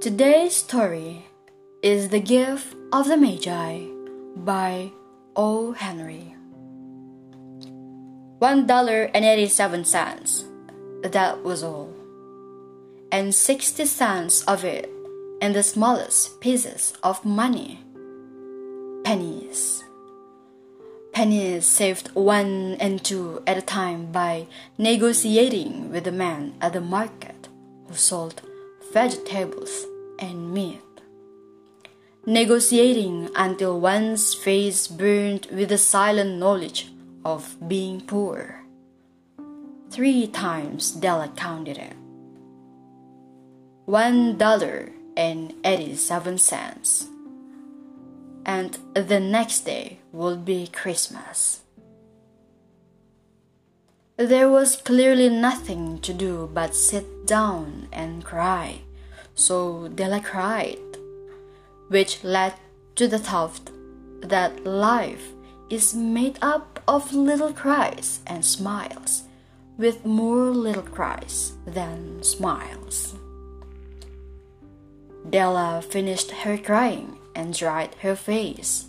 Today's story is The Gift of the Magi by O. Henry. One dollar and eighty-seven cents. That was all. And sixty cents of it in the smallest pieces of money. Pennies. Pennies saved one and two at a time by negotiating with the man at the market who sold vegetables and meat. Negotiating until one's face burned with the silent knowledge of being poor. Three times Della counted it. One dollar and eighty-seven cents. And the next day would be Christmas. There was clearly nothing to do but sit down and cry, so Della cried, which led to the thought that life is made up of little cries and smiles, with more little cries than smiles. Della finished her crying and dried her face.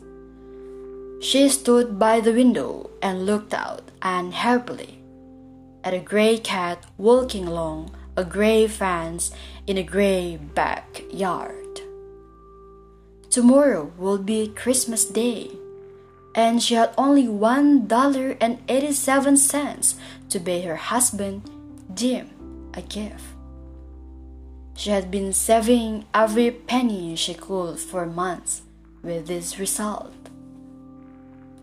She stood by the window and looked out unhappily at a gray cat walking along a gray fence in a gray backyard. Tomorrow will be Christmas Day, and she had only one dollar and eighty-seven cents to pay her husband, Jim, a gift. She had been saving every penny she could for months with this result.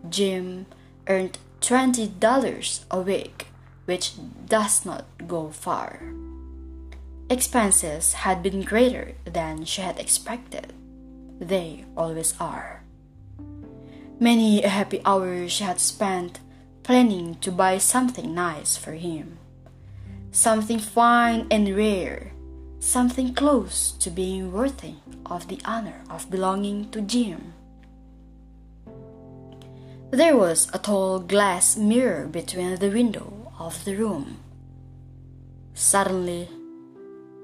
Jim earned twenty dollars a week which does not go far. Expenses had been greater than she had expected. They always are. Many a happy hour she had spent planning to buy something nice for him. Something fine and rare, something close to being worthy of the honor of belonging to Jim. There was a tall glass mirror between the window of the room. Suddenly,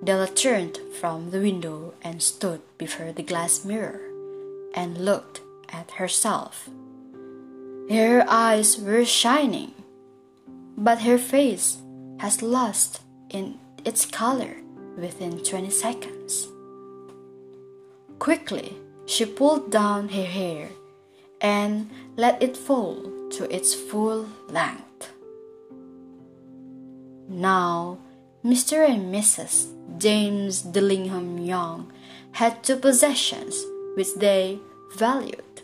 Della turned from the window and stood before the glass mirror and looked at herself. Her eyes were shining, but her face has lost in its color within 20 seconds. Quickly, she pulled down her hair and let it fall to its full length. Now, Mr. and Mrs. James Dillingham Young had two possessions which they valued.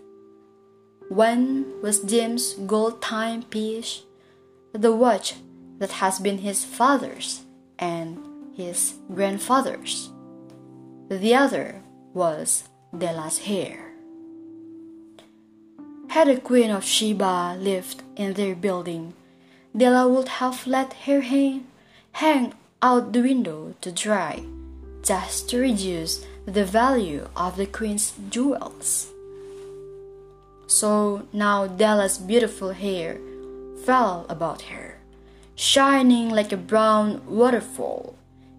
One was Jim's gold timepiece, the watch that has been his father's and his grandfather's. The other was Della's hair. Had the Queen of Sheba lived in their building, Della would have let her hair hang out the window to dry, just to reduce the value of the queen's jewels. So now Della's beautiful hair fell about her, shining like a brown waterfall.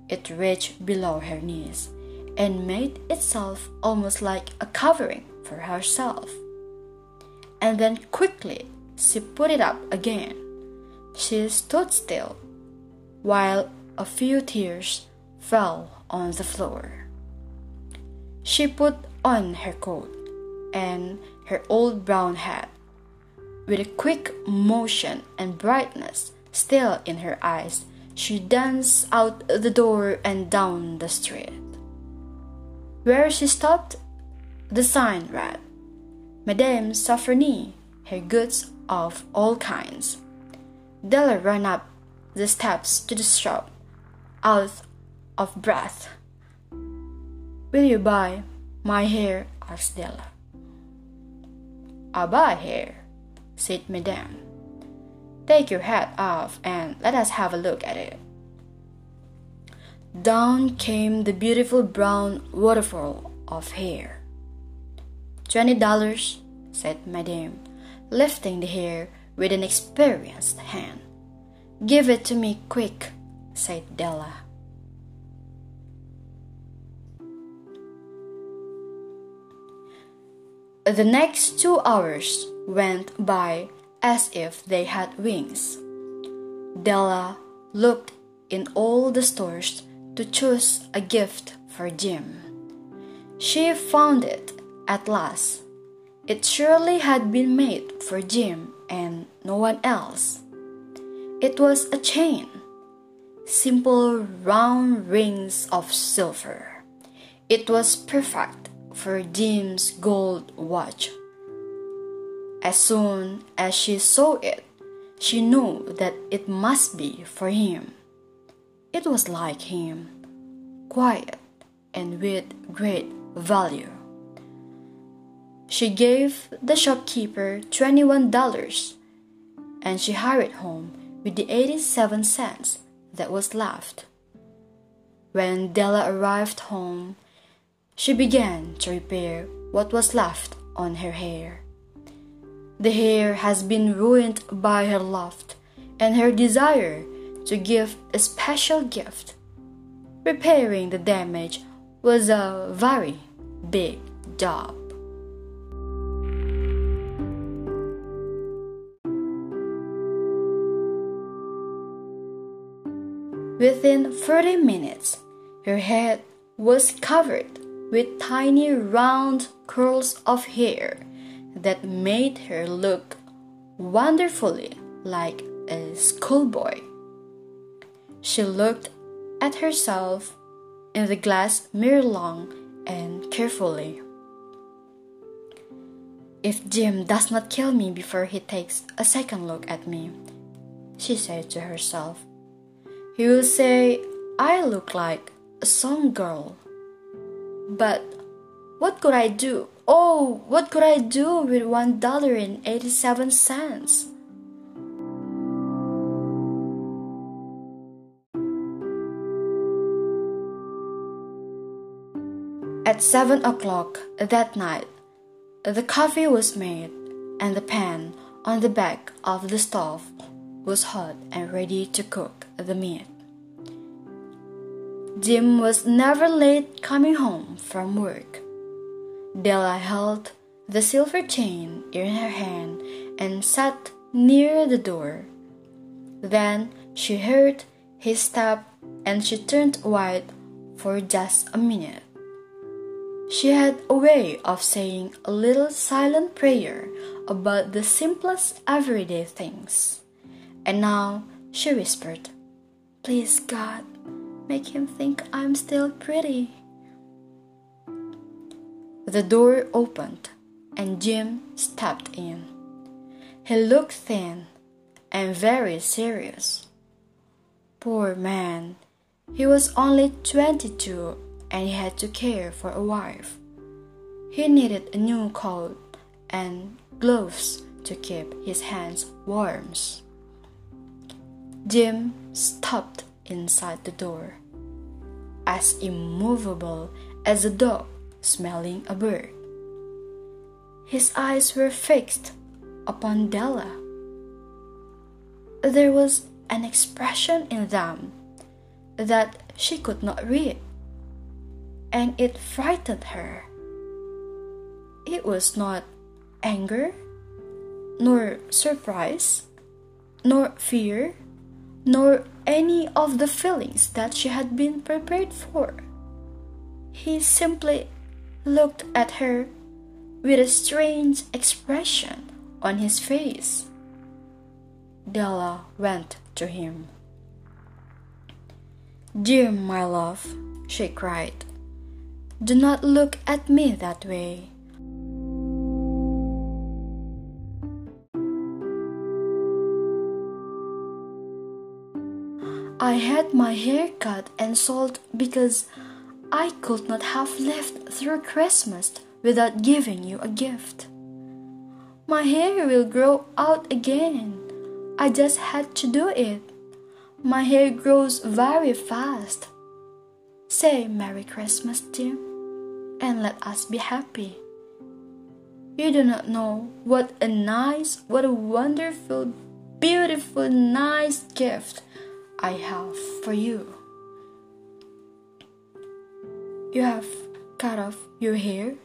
It reached below her knees and made itself almost like a covering for herself. And then quickly she put it up again she stood still, while a few tears fell on the floor. She put on her coat and her old brown hat. With a quick motion and brightness still in her eyes, she danced out the door and down the street. Where she stopped, the sign read, Madame Sofronie, her goods of all kinds. Della ran up the steps to the shop, out of breath. Will you buy my hair? asked Della. I'll buy hair, said Madame. Take your hat off and let us have a look at it. Down came the beautiful brown waterfall of hair. Twenty dollars, said Madame, lifting the hair with an experienced hand. Give it to me quick, said Della. The next two hours went by as if they had wings. Della looked in all the stores to choose a gift for Jim. She found it at last. It surely had been made for Jim and no one else. It was a chain simple round rings of silver. It was perfect for Jim's gold watch. As soon as she saw it, she knew that it must be for him. It was like him, quiet and with great value. She gave the shopkeeper $21 and she hurried home with the 87 cents that was left. When Della arrived home, she began to repair what was left on her hair. The hair has been ruined by her love and her desire to give a special gift. Repairing the damage was a very big job. Within 30 minutes, her head was covered with tiny round curls of hair that made her look wonderfully like a schoolboy. She looked at herself in the glass mirror long and carefully. If Jim does not kill me before he takes a second look at me, she said to herself, he will say I look like a song girl. But what could I do? Oh, what could I do with one dollar and eighty-seven cents? At seven o'clock that night, the coffee was made, and the pan on the back of the stove was hot and ready to cook the meat. Jim was never late coming home from work. Della held the silver chain in her hand and sat near the door. Then she heard his step and she turned white for just a minute. She had a way of saying a little silent prayer about the simplest everyday things. And now she whispered, Please, God, make him think I'm still pretty. The door opened and Jim stepped in. He looked thin and very serious. Poor man, he was only 22 and he had to care for a wife. He needed a new coat and gloves to keep his hands warm. Jim stopped inside the door, as immovable as a dog smelling a bird. His eyes were fixed upon Della. There was an expression in them that she could not read, and it frightened her. It was not anger, nor surprise, nor fear nor any of the feelings that she had been prepared for. He simply looked at her with a strange expression on his face. Della went to him. Dear my love, she cried, do not look at me that way. I had my hair cut and sold because I could not have lived through Christmas without giving you a gift. My hair will grow out again. I just had to do it. My hair grows very fast. Say Merry Christmas, dear, and let us be happy. You do not know what a nice, what a wonderful, beautiful, nice gift I have for you. You have cut off your hair?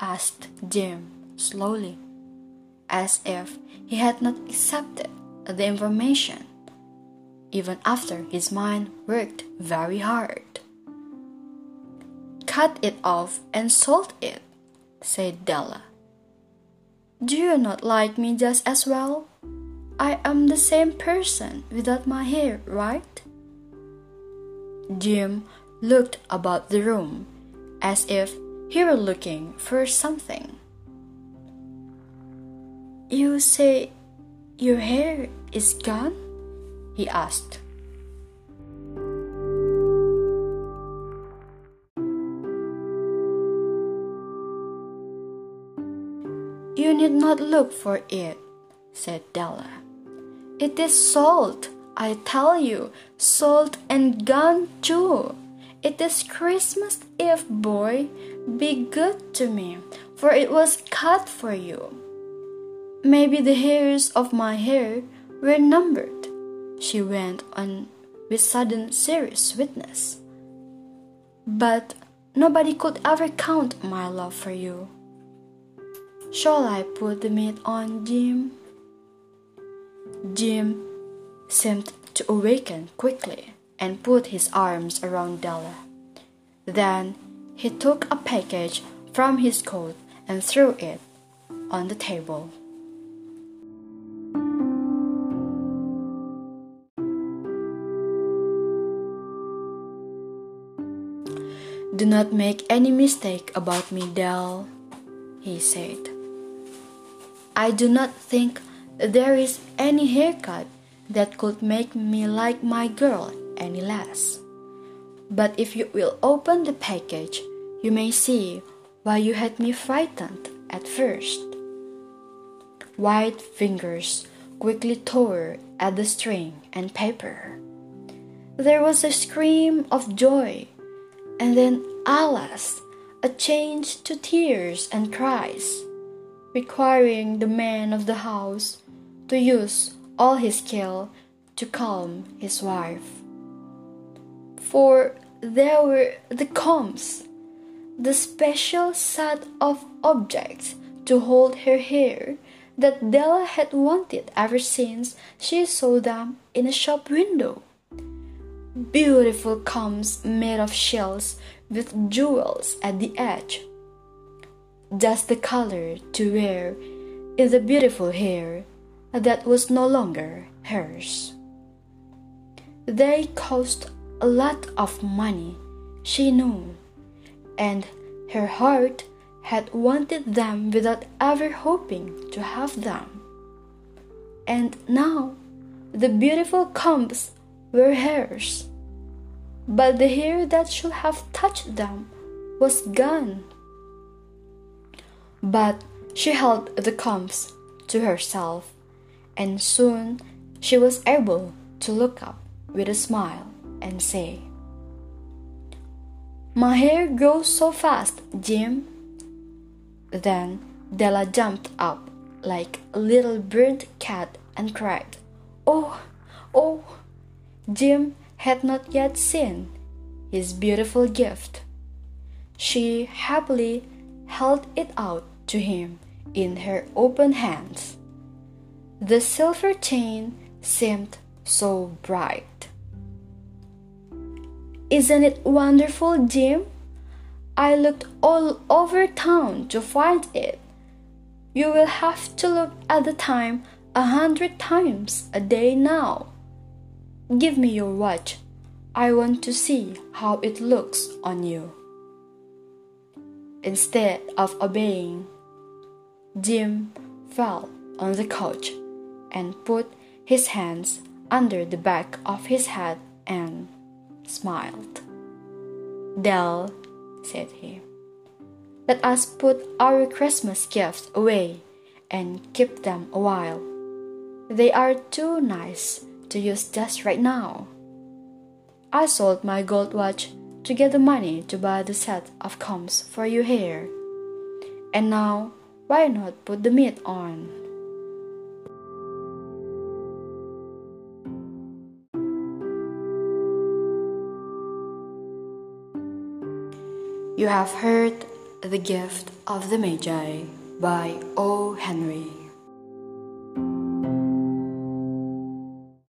asked Jim. slowly, as if he had not accepted the information, even after his mind worked very hard. Cut it off and salt it, said Della. Do you not like me just as well? I am the same person without my hair, right? Jim looked about the room as if he were looking for something. You say your hair is gone? he asked. You need not look for it, said Della. It is salt, I tell you, salt and gone too. It is Christmas Eve, boy. Be good to me, for it was cut for you. Maybe the hairs of my hair were numbered, she went on with sudden serious sweetness. But nobody could ever count my love for you. Shall I put the meat on, Jim? Jim seemed to awaken quickly and put his arms around Della. Then he took a package from his coat and threw it on the table. Do not make any mistake about me, Dell, he said. I do not think there is any haircut that could make me like my girl any less. But if you will open the package, you may see why you had me frightened at first. White fingers quickly tore at the string and paper. There was a scream of joy and then, alas, a change to tears and cries, requiring the man of the house to use all his skill to calm his wife. For there were the combs, the special set of objects to hold her hair that Della had wanted ever since she saw them in a shop window beautiful combs made of shells with jewels at the edge. Just the color to wear in the beautiful hair that was no longer hers. They cost a lot of money, she knew, and her heart had wanted them without ever hoping to have them. And now the beautiful combs were hers, but the hair that should have touched them was gone. But she held the combs to herself, and soon she was able to look up with a smile and say, My hair grows so fast, Jim. Then Della jumped up like a little burnt cat and cried, Oh, oh, Jim had not yet seen his beautiful gift. She happily held it out to him in her open hands. The silver chain seemed so bright. Isn't it wonderful, Jim? I looked all over town to find it. You will have to look at the time a hundred times a day now. Give me your watch. I want to see how it looks on you. Instead of obeying, Jim fell on the couch and put his hands under the back of his head and smiled. Dell, said he, let us put our Christmas gifts away and keep them a while. They are too nice to use just right now. I sold my gold watch to get the money to buy the set of combs for your hair. And now, why not put the meat on? You have heard the gift of the Magi. by O. Henry.